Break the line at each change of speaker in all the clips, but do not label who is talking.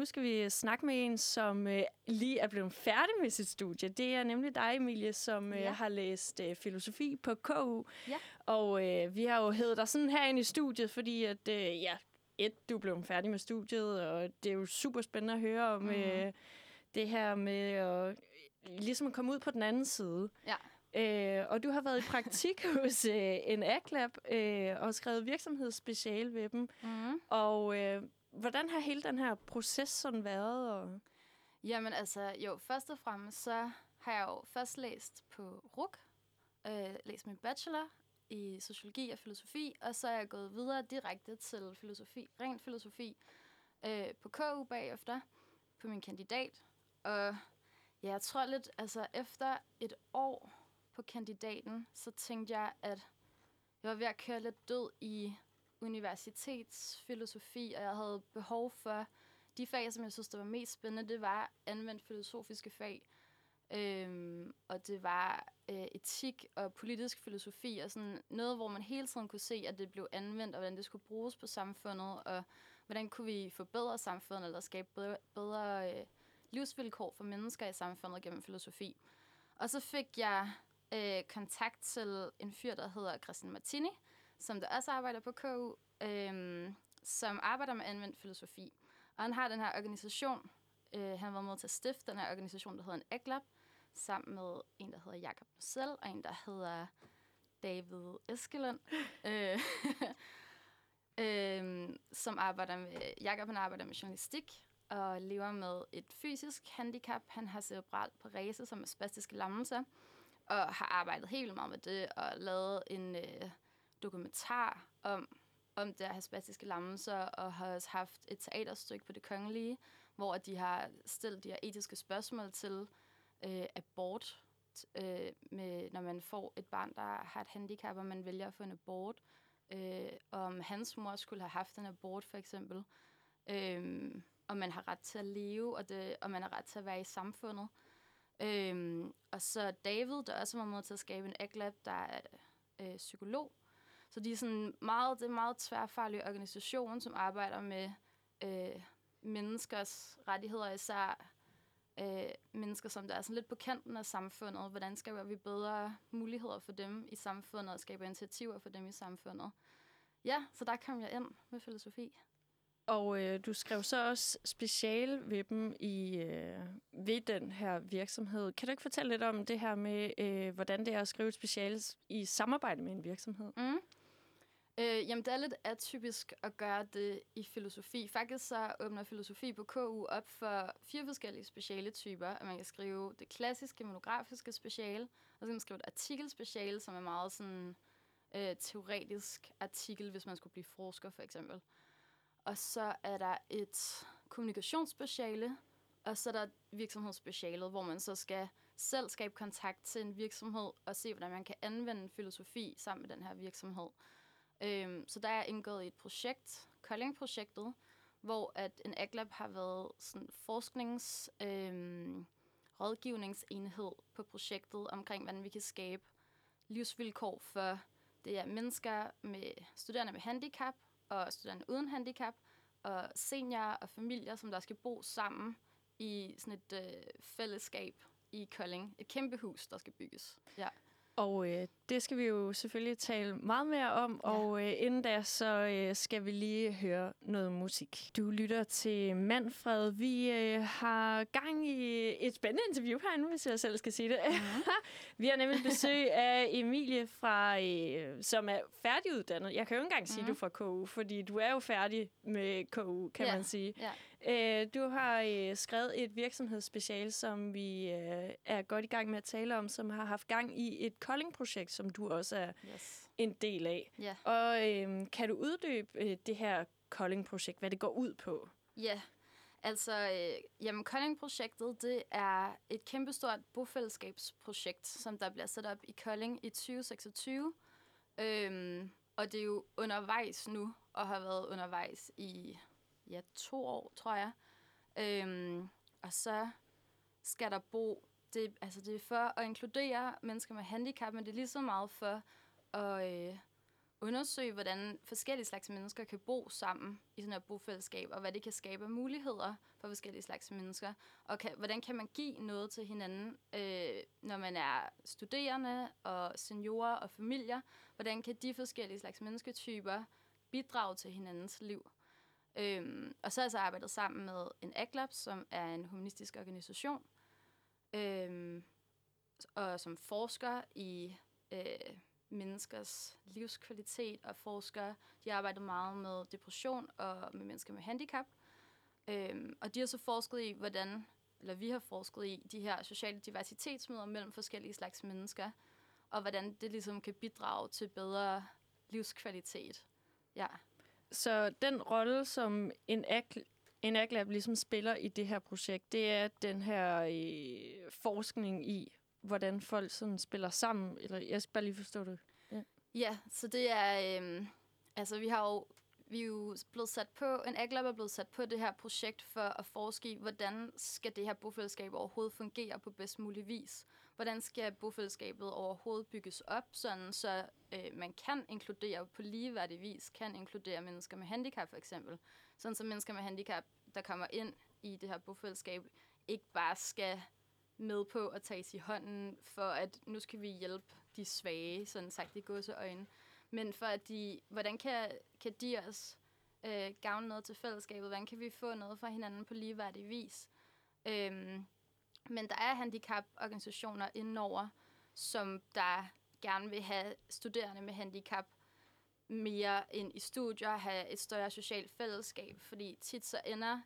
nu skal vi snakke med en, som øh, lige er blevet færdig med sit studie. Det er nemlig dig, Emilie, som øh,
Ja.
har læst øh, filosofi på KU.
Ja.
Og øh, vi har jo hævet dig sådan her ind i studiet, fordi at, øh, ja, et, du blevet færdig med studiet, og det er jo super spændende at høre om
Mhm.
øh, det her med at ligesom at komme ud på den anden side.
Ja.
Øh, og du har været i praktik hos øh, en A-Lab øh, og skrevet virksomhedsspeciale ved dem.
Mm.
Og øh, hvordan har hele den her proces sådan været? Og...
Jamen altså, jo, først og fremmest, så har jeg jo først læst på RUK, øh, læst min bachelor i sociologi og filosofi, og så er jeg gået videre direkte til filosofi, ren filosofi, øh, på KU bagefter, på min kandidat. Og ja, jeg tror lidt, altså efter et år på kandidaten, så tænkte jeg, at jeg var ved at køre lidt død i universitetsfilosofi, og jeg havde behov for de fag, som jeg synes, der var mest spændende, det var anvendt filosofiske fag. Øhm, og det var øh, etik og politisk filosofi, og sådan noget, hvor man hele tiden kunne se, at det blev anvendt, og hvordan det skulle bruges på samfundet, og hvordan kunne vi forbedre samfundet, eller skabe bedre, bedre øh, livsvilkår for mennesker i samfundet gennem filosofi. Og så fik jeg øh, kontakt til en fyr, der hedder Christian Martini, som der også arbejder på KU, øh, som arbejder med anvendt filosofi. Og han har den her organisation, øh, han har været med til at stifte den her organisation, der hedder en EGLAB, sammen med en, der hedder Jakob Nussel, og en, der hedder David Eskelund, øh, øh, som arbejder med, Jakob han arbejder med journalistik, og lever med et fysisk handicap. Han har cerebral parese, som er spastiske lammelser, og har arbejdet helt vildt meget med det, og lavet en øh, dokumentar om, om det her spastiske lammelser, og har også haft et teaterstykke på det kongelige, hvor de har stillet de her etiske spørgsmål til øh, abort, øh, med, når man får et barn, der har et handicap, og man vælger at få en abort. Øh, om hans mor skulle have haft en abort, for eksempel. Øh, og man har ret til at leve, og, det, og man har ret til at være i samfundet. Øhm, og så David, der også var med til at skabe en AgLab, der er øh, psykolog. Så de er sådan meget, det er en meget tværfaglig organisation, som arbejder med øh, menneskers rettigheder, især øh, mennesker, som der er sådan lidt på kanten af samfundet. Hvordan skaber vi bedre muligheder for dem i samfundet, og skaber initiativer for dem i samfundet. Ja, så der kom jeg ind med filosofi.
Og øh, du skrev så også speciale ved dem i øh, ved den her virksomhed. Kan du ikke fortælle lidt om det her med, øh, hvordan det er at skrive et speciale i samarbejde med en virksomhed?
Mm. Øh, jamen, det er lidt atypisk at gøre det i filosofi. Faktisk så åbner filosofi på KU op for fire forskellige specialetyper. At man kan skrive det klassiske monografiske speciale, og så kan man skrive et artikelspeciale, som er meget sådan øh, teoretisk artikel, hvis man skulle blive forsker for eksempel. Og så er der et kommunikationsspeciale, og så er der virksomhedsspecialet, hvor man så skal selv skabe kontakt til en virksomhed og se, hvordan man kan anvende filosofi sammen med den her virksomhed. Øhm, så der er jeg indgået i et projekt, Kolding-projektet, hvor at en AgLab har været sådan forsknings øhm, rådgivningsenhed på projektet omkring, hvordan vi kan skabe livsvilkår for det er mennesker med studerende med handicap og studerende uden handicap og seniorer og familier, som der skal bo sammen i sådan et øh, fællesskab i Kolding. Et kæmpe hus, der skal bygges. Ja.
Og øh, det skal vi jo selvfølgelig tale meget mere om, ja. og øh, inden da, så øh, skal vi lige høre noget musik. Du lytter til Manfred. Vi øh, har gang i et spændende interview herinde, hvis jeg selv skal sige det. Mm-hmm. vi har nemlig besøg af Emilie, fra, øh, som er færdiguddannet. Jeg kan jo ikke engang sige, mm-hmm. du er fra KU, fordi du er jo færdig med KU, kan
Ja.
man sige.
Ja.
Øh, du har øh, skrevet et virksomhedsspecial, som vi øh, er godt i gang med at tale om, som har haft gang i et Kolding-projekt, som du også er
Yes.
en del af.
Ja.
Og øh, kan du uddybe øh, det her Kolding-projekt, hvad det går ud på?
Ja, altså, øh, jamen Kolding-projektet, det er et kæmpestort bofællesskabsprojekt, som der bliver sat op i Kolding i 2026. Øhm, og det er jo undervejs nu, og har været undervejs i ja, to år, tror jeg. Øhm, og så skal der bo, det, altså det er for at inkludere mennesker med handicap, men det er lige så meget for at øh, undersøge, hvordan forskellige slags mennesker kan bo sammen i sådan et bofællesskab, og hvad det kan skabe af muligheder for forskellige slags mennesker, og kan, hvordan kan man give noget til hinanden, øh, når man er studerende og seniorer og familier, hvordan kan de forskellige slags mennesketyper bidrage til hinandens liv. Øhm, og så har jeg så arbejdet sammen med en ACLAB, som er en humanistisk organisation, øhm, og som forsker i øh, menneskers livskvalitet og forsker. De har arbejdet meget med depression og med mennesker med handicap. Øhm, og de har så forsket i, hvordan, eller vi har forsket i, de her sociale diversitetsmøder mellem forskellige slags mennesker, og hvordan det ligesom kan bidrage til bedre livskvalitet. Ja.
Så den rolle, som en en ACLAB ligesom spiller i det her projekt, det er den her øh, forskning i, hvordan folk sådan spiller sammen. Eller jeg skal bare lige forstå det.
Ja, ja så det er... Øh, altså, vi har jo vi er jo blevet sat på, en aglab er blevet sat på det her projekt for at forske i, hvordan skal det her bofællesskab overhovedet fungere på bedst mulig vis. Hvordan skal bofællesskabet overhovedet bygges op, sådan så øh, man kan inkludere på ligeværdig vis, kan inkludere mennesker med handicap for eksempel. Sådan så mennesker med handicap, der kommer ind i det her bofællesskab, ikke bare skal med på at tage i hånden, for at nu skal vi hjælpe de svage, sådan sagt i godseøjne. Men for at de, hvordan kan, kan de også øh, gavne noget til fællesskabet? Hvordan kan vi få noget fra hinanden på ligeværdig vis? Øhm, men der er handicaporganisationer indenover, som der gerne vil have studerende med handicap mere ind i studier, have et større socialt fællesskab, fordi tit så ender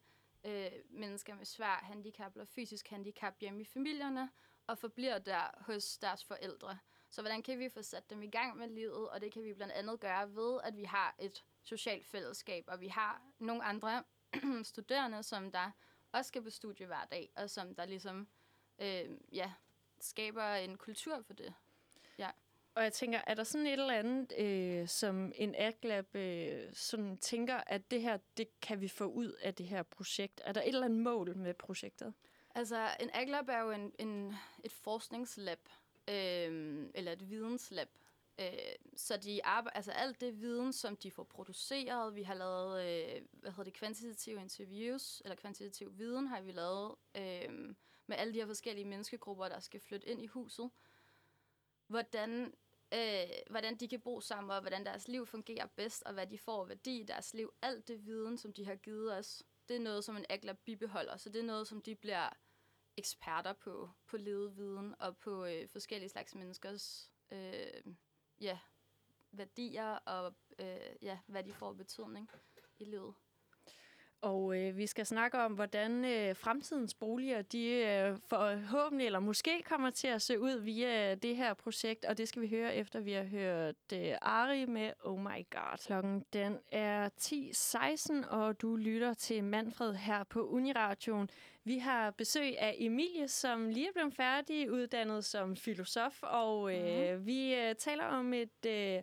øh, mennesker med svær handicap eller fysisk handicap hjemme i familierne, og forbliver der hos deres forældre. Så hvordan kan vi få sat dem i gang med livet? Og det kan vi blandt andet gøre ved, at vi har et socialt fællesskab, og vi har nogle andre studerende, som der også skal på studie hver dag, og som der ligesom øh, ja, skaber en kultur for det. Ja.
Og jeg tænker, er der sådan et eller andet, øh, som en AdLab øh, sådan tænker, at det her, det kan vi få ud af det her projekt? Er der et eller andet mål med projektet?
Altså, en AgLab er jo en, en, et forskningslab, øh, eller et videnslab. Øh, så de arbejder, altså alt det viden, som de får produceret, vi har lavet, øh, hvad hedder det, kvantitative interviews, eller kvantitativ viden har vi lavet, øh, med alle de her forskellige menneskegrupper, der skal flytte ind i huset. Hvordan, øh, hvordan de kan bo sammen, og hvordan deres liv fungerer bedst, og hvad de får værdi i deres liv. Alt det viden, som de har givet os, det er noget, som en agler bibeholder, så det er noget, som de bliver eksperter på, på levet viden og på øh, forskellige slags menneskers øh, ja, værdier og øh, ja, hvad de får betydning i livet.
Og øh, vi skal snakke om, hvordan øh, fremtidens boliger, de øh, forhåbentlig eller måske kommer til at se ud via det her projekt. Og det skal vi høre efter, vi har hørt øh, Ari med Oh My God. Klokken den er 10.16, og du lytter til Manfred her på Uniradioen. Vi har besøg af Emilie, som lige er blevet færdig uddannet som filosof, og øh, mm-hmm. vi øh, taler om et... Øh,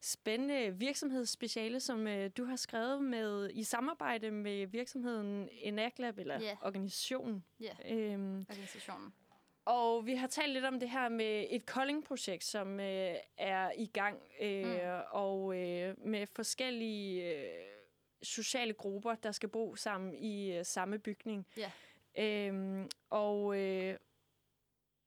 spændende virksomhedsspeciale, som øh, du har skrevet med i samarbejde med virksomheden Enaglab, eller yeah. organisationen.
Ja, yeah. øhm, organisationen.
Og vi har talt lidt om det her med et Kolding-projekt, som øh, er i gang, øh, mm. og øh, med forskellige øh, sociale grupper, der skal bo sammen i øh, samme bygning.
Ja.
Øhm, og øh,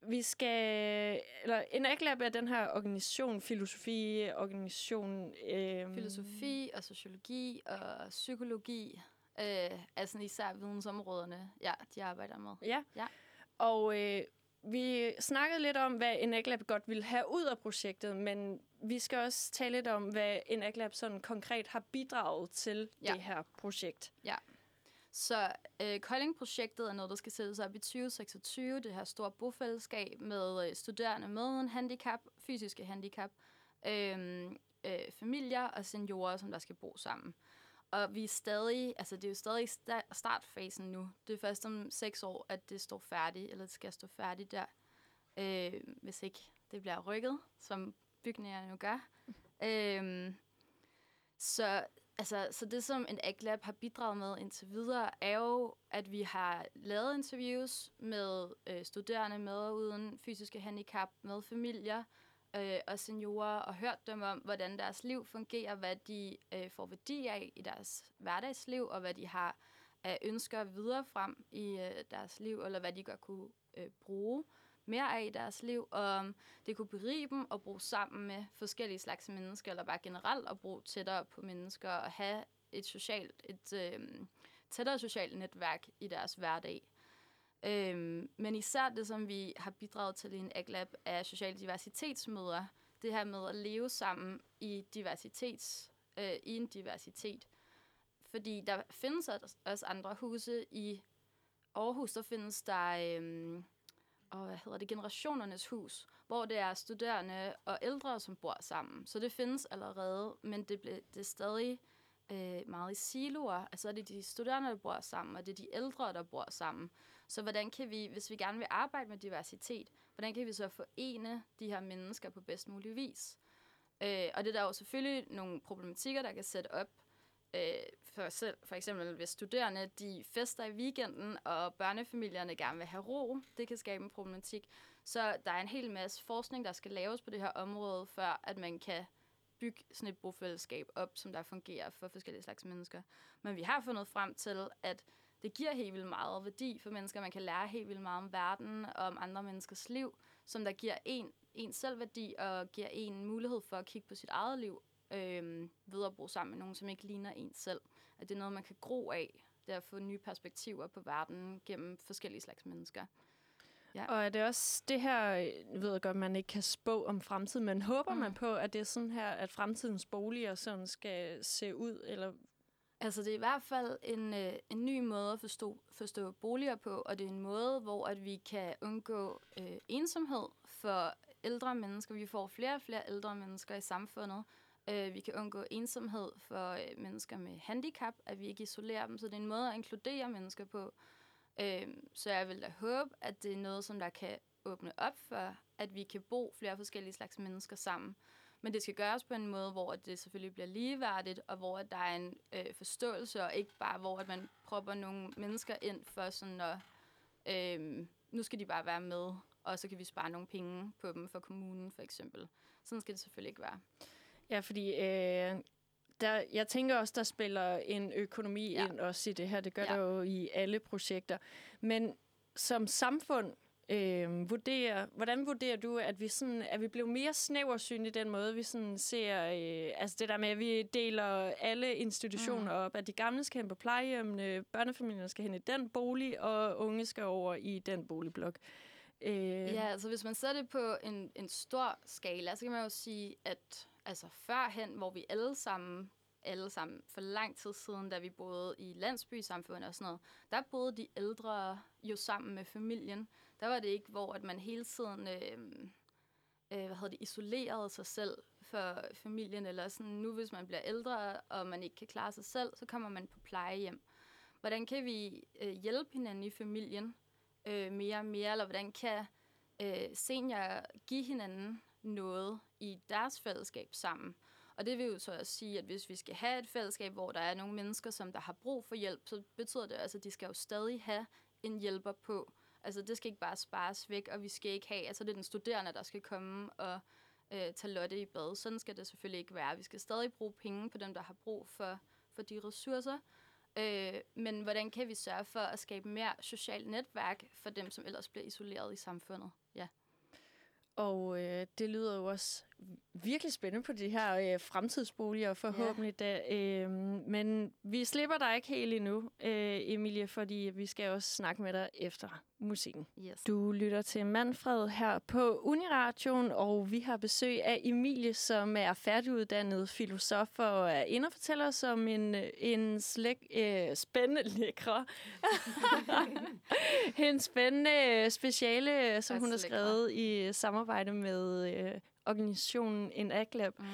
vi skal, eller en ACLAB er den her organisation, filosofi, organisation...
Øh, filosofi og sociologi og psykologi øh, sådan især vidensområderne, ja, de arbejder med.
Ja, ja. og øh, vi snakkede lidt om, hvad en ACLAB godt ville have ud af projektet, men vi skal også tale lidt om, hvad en ACLAB sådan konkret har bidraget til ja. det her projekt.
Ja. Så øh, Kolding-projektet er noget, der skal sættes op i 2026. Det her store bofællesskab med øh, studerende med en handicap, fysiske handicap, øh, øh, familier og seniorer, som der skal bo sammen. Og vi er stadig, altså det er jo stadig startfasen nu. Det er først om seks år, at det står færdigt, eller det skal stå færdigt der. Øh, hvis ikke det bliver rykket, som bygningerne nu gør. Øh, så Altså, så det, som en AgLab har bidraget med indtil videre, er jo, at vi har lavet interviews med øh, studerende med og uden fysiske handicap, med familier, øh, og seniorer og hørt dem om, hvordan deres liv fungerer, hvad de øh, får værdi af i deres hverdagsliv, og hvad de har af ønsker videre frem i øh, deres liv, eller hvad de godt kunne øh, bruge mere af i deres liv, og um, det kunne berige dem at bruge sammen med forskellige slags mennesker, eller bare generelt at bruge tættere på mennesker, og have et socialt, et øh, tættere socialt netværk i deres hverdag. Øhm, men især det, som vi har bidraget til i en AGLAB, er sociale diversitetsmøder. Det her med at leve sammen i, diversitets, øh, i en diversitet. Fordi der findes også andre huse i Aarhus. Der findes der, øh, og hvad hedder det, generationernes hus, hvor det er studerende og ældre, som bor sammen. Så det findes allerede, men det, ble, det er stadig øh, meget i siloer. Altså er det de studerende, der bor sammen, og det er de ældre, der bor sammen. Så hvordan kan vi, hvis vi gerne vil arbejde med diversitet, hvordan kan vi så forene de her mennesker på bedst mulig vis? Øh, og det er der jo selvfølgelig nogle problematikker, der kan sætte op. Øh, for, selv, for eksempel hvis studerende de fester i weekenden, og børnefamilierne gerne vil have ro, det kan skabe en problematik. Så der er en hel masse forskning, der skal laves på det her område, før at man kan bygge sådan et bofællesskab op, som der fungerer for forskellige slags mennesker. Men vi har fundet frem til, at det giver helt vildt meget værdi for mennesker. Man kan lære helt vildt meget om verden og om andre menneskers liv, som der giver en, en selvværdi og giver en mulighed for at kigge på sit eget liv øh, ved at bo sammen med nogen, som ikke ligner en selv. At det er noget, man kan gro af, det er at få nye perspektiver på verden gennem forskellige slags mennesker.
Ja. Og er det også det her, jeg ved godt, man ikke kan spå om fremtiden, men håber mm. man på, at det er sådan her, at fremtidens boliger sådan skal se ud, eller
Altså, det er i hvert fald en, øh, en ny måde at forstå, forstå boliger på, og det er en måde, hvor at vi kan undgå øh, ensomhed for ældre mennesker. Vi får flere og flere ældre mennesker i samfundet. Øh, vi kan undgå ensomhed for øh, mennesker med handicap, at vi ikke isolerer dem. Så det er en måde at inkludere mennesker på. Øh, så jeg vil da håbe, at det er noget, som der kan åbne op for, at vi kan bo flere forskellige slags mennesker sammen. Men det skal gøres på en måde, hvor det selvfølgelig bliver ligeværdigt, og hvor der er en øh, forståelse, og ikke bare, hvor at man propper nogle mennesker ind for sådan at, øh, nu skal de bare være med, og så kan vi spare nogle penge på dem for kommunen, for eksempel. Sådan skal det selvfølgelig ikke være.
Ja, fordi øh, der, jeg tænker også, der spiller en økonomi ja. ind også i det her. Det gør ja. der jo i alle projekter. Men som samfund, Øh, vurderer, hvordan vurderer du, at vi, sådan, at vi blev mere snæversyn i den måde, vi sådan ser... Øh, altså det der med, at vi deler alle institutioner mm. op, at de gamle skal hen på plejehjemmene, børnefamilierne skal hen i den bolig, og unge skal over i den boligblok.
Øh. Ja, altså hvis man ser det på en, en stor skala, så kan man jo sige, at altså førhen, hvor vi alle sammen alle sammen for lang tid siden, da vi boede i landsbysamfundet og sådan noget, der boede de ældre jo sammen med familien. Der var det ikke, hvor at man hele tiden øh, øh, hvad hedder det, isolerede sig selv for familien, eller sådan, nu hvis man bliver ældre, og man ikke kan klare sig selv, så kommer man på plejehjem. Hvordan kan vi øh, hjælpe hinanden i familien øh, mere og mere, eller hvordan kan øh, seniorer give hinanden noget i deres fællesskab sammen? Og det vil jo så også sige, at hvis vi skal have et fællesskab, hvor der er nogle mennesker, som der har brug for hjælp, så betyder det altså, at de skal jo stadig have en hjælper på. Altså det skal ikke bare spares væk, og vi skal ikke have, altså det er den studerende, der skal komme og øh, tage Lotte i bad. Sådan skal det selvfølgelig ikke være. Vi skal stadig bruge penge på dem, der har brug for, for de ressourcer. Øh, men hvordan kan vi sørge for at skabe mere socialt netværk for dem, som ellers bliver isoleret i samfundet? Ja.
Og øh, det lyder jo også virkelig spændende på de her øh, fremtidsboliger forhåbentlig. Ja. Da, øh, men vi slipper dig ikke helt endnu, øh, Emilie, fordi vi skal også snakke med dig efter musikken. Yes. Du lytter til Manfred her på Uniradioen, og vi har besøg af Emilie, som er færdiguddannet filosof og er inde og fortæller os om en, en slæk, øh, spændende lækre. en spændende speciale, som hun har skrevet i samarbejde med øh, organisationen en ACLAB. Mm.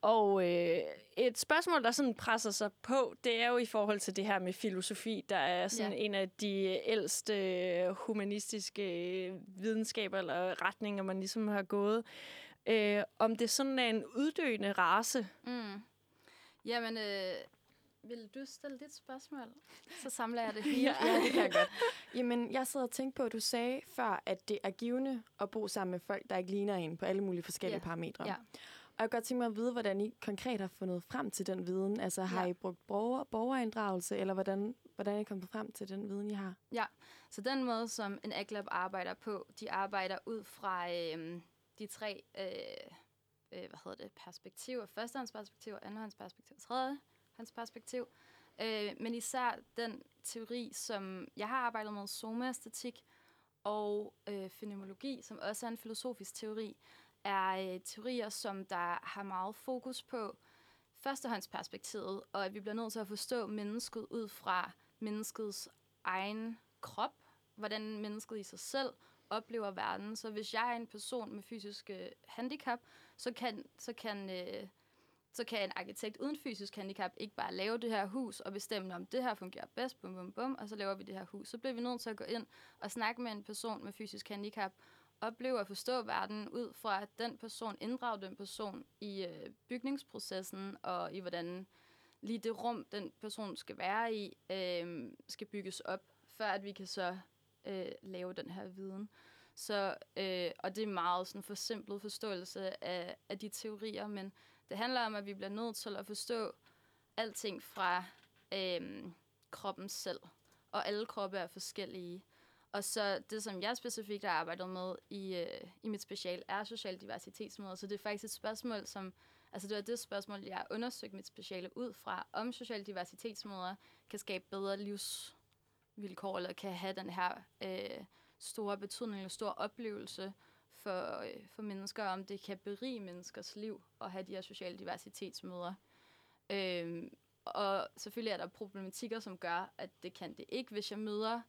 Og øh, et spørgsmål, der sådan presser sig på, det er jo i forhold til det her med filosofi, der er sådan ja. en af de ældste humanistiske videnskaber eller retninger, man ligesom har gået. Øh, om det sådan er en uddøende race. Mm.
Jamen, øh, vil du stille dit spørgsmål? Så samler jeg det hele.
ja, det kan jeg godt.
Jamen, jeg sidder og tænker på, at du sagde før, at det er givende at bo sammen med folk, der ikke ligner en på alle mulige forskellige
Ja.
parametre.
Ja.
Og jeg kan godt tænke mig at vide, hvordan I konkret har fundet frem til den viden. Altså, har
Ja.
I brugt borger, borgerinddragelse, eller hvordan, hvordan er I kommet frem til den viden, I har?
Så den måde, som en AgLab arbejder på, de arbejder ud fra øh, de tre øh, øh, hvad hedder det, perspektiver. Førstehåndsperspektiv, andenhåndsperspektiv, hans perspektiv. Øh, men især den teori, som jeg har arbejdet med, somaæstetik og øh, fenomenologi, som også er en filosofisk teori, er øh, teorier, som der har meget fokus på førstehåndsperspektivet, og at vi bliver nødt til at forstå mennesket ud fra menneskets egen krop, hvordan mennesket i sig selv oplever verden. Så hvis jeg er en person med fysiske handicap, så kan, så kan, øh, så kan en arkitekt uden fysisk handicap ikke bare lave det her hus og bestemme, om det her fungerer bedst, bum, bum, bum, og så laver vi det her hus. Så bliver vi nødt til at gå ind og snakke med en person med fysisk handicap, opleve at forstå verden ud fra, at den person inddrager den person i øh, bygningsprocessen og i hvordan lige det rum, den person skal være i, øh, skal bygges op, før at vi kan så øh, lave den her viden. Så, øh, og det er meget sådan forsimplet forståelse af, af de teorier, men det handler om, at vi bliver nødt til at forstå alting fra øh, kroppen selv. Og alle kroppe er forskellige. Og så det, som jeg specifikt har arbejdet med i, øh, i mit special, er social diversitetsmøder. Så det er faktisk et spørgsmål, som Altså det var det spørgsmål, jeg undersøgte mit speciale ud fra, om social diversitetsmøder kan skabe bedre livsvilkår, eller kan have den her øh, store betydning, eller store oplevelse for, øh, for mennesker, om det kan berige menneskers liv at have de her sociale diversitetsmøder. Øhm, og selvfølgelig er der problematikker, som gør, at det kan det ikke, hvis jeg møder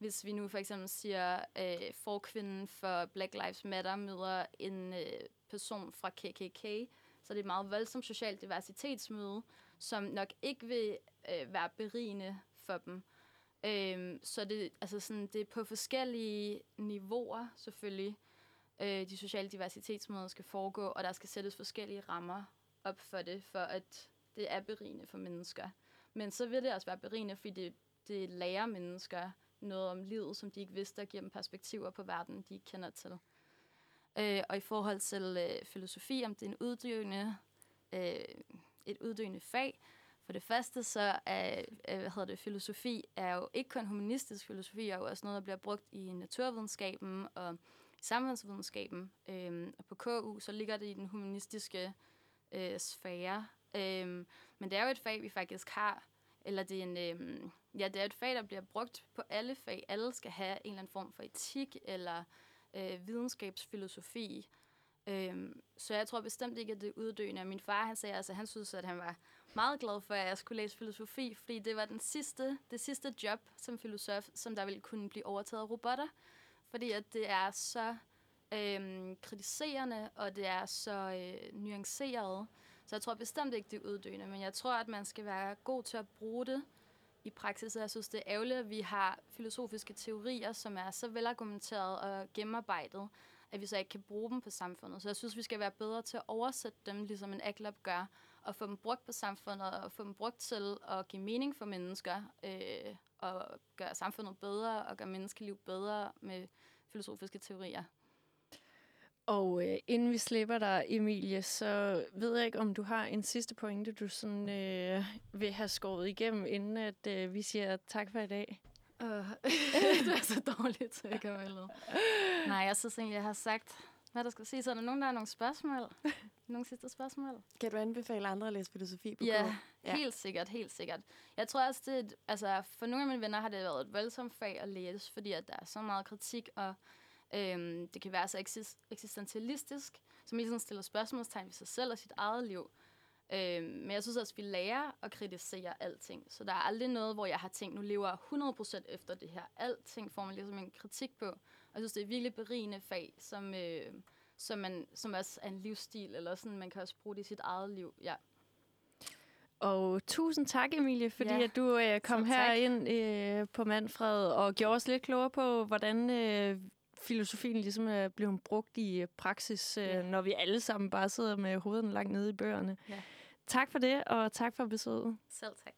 hvis vi nu for eksempel siger, øh, forkvinden for Black Lives Matter møder en øh, person fra KKK, så det er et meget voldsomt socialt diversitetsmøde, som nok ikke vil øh, være berigende for dem. Øhm, så det, altså sådan, det er på forskellige niveauer selvfølgelig, øh, de sociale diversitetsmøder skal foregå, og der skal sættes forskellige rammer op for det, for at det er berigende for mennesker. Men så vil det også være berigende, fordi det, det lærer mennesker noget om livet, som de ikke vidste, og giver dem perspektiver på verden, de ikke kender til. Øh, og i forhold til øh, filosofi, om det er en uddøende, øh, et uddøende fag, for det første så er øh, hvad hedder det, filosofi er jo ikke kun humanistisk filosofi, er jo også noget, der bliver brugt i naturvidenskaben og i samfundsvidenskaben. Øh, og på KU så ligger det i den humanistiske øh, sfære. Øh, men det er jo et fag, vi faktisk har, eller det er en, øh, ja, det er et fag, der bliver brugt på alle fag. Alle skal have en eller anden form for etik eller øh, videnskabsfilosofi. Øhm, så jeg tror bestemt ikke, at det er uddøende. Min far, han sagde, altså, han synes, at han var meget glad for, at jeg skulle læse filosofi, fordi det var den sidste, det sidste job som filosof, som der ville kunne blive overtaget af robotter. Fordi at det er så øhm, kritiserende, og det er så øh, nuanceret. Så jeg tror bestemt ikke, det er uddøende, men jeg tror, at man skal være god til at bruge det i praksis. Og jeg synes, det er ærgerligt, at vi har filosofiske teorier, som er så velargumenteret og gennemarbejdet, at vi så ikke kan bruge dem på samfundet. Så jeg synes, vi skal være bedre til at oversætte dem, ligesom en AgLab gør, og få dem brugt på samfundet, og få dem brugt til at give mening for mennesker, øh, og gøre samfundet bedre, og gøre menneskeliv bedre med filosofiske teorier.
Og øh, inden vi slipper dig, Emilie, så ved jeg ikke, om du har en sidste pointe, du sådan øh, vil have skåret igennem, inden at øh, vi siger tak for i dag.
Uh, det er så dårligt til at komme med. Nej, jeg synes egentlig, jeg har sagt, hvad der skal sige. Så er der nogen, der har nogle spørgsmål? Nogle sidste spørgsmål?
Kan du anbefale andre at læse filosofi på
Ja?
Ja.
helt sikkert, helt sikkert. Jeg tror også, det et- altså, for nogle af mine venner har det været et voldsomt fag at læse, fordi at der er så meget kritik, og øhm, det kan være så exist- eksistentialistisk, som hele tiden stiller spørgsmålstegn ved sig selv og sit eget liv. Øhm, men jeg synes også, at vi lærer at kritisere alting. Så der er aldrig noget, hvor jeg har tænkt, nu lever jeg 100% efter det her. Alting får man ligesom en kritik på. Og jeg synes, det er et virkelig berigende fag, som, øh, som, man, som også er en livsstil, eller sådan, man kan også bruge det i sit eget liv. Ja.
Og tusind tak, Emilie, fordi
Ja,
at du øh, kom
selv tak.
her ind øh, på Manfred og gjorde os lidt klogere på, hvordan øh, filosofien ligesom er blevet brugt i øh, praksis, øh,
Ja.
når vi alle sammen bare sidder med hovedet langt nede i bøgerne.
Ja.
Tak for det, og tak for besøget.
Selv tak.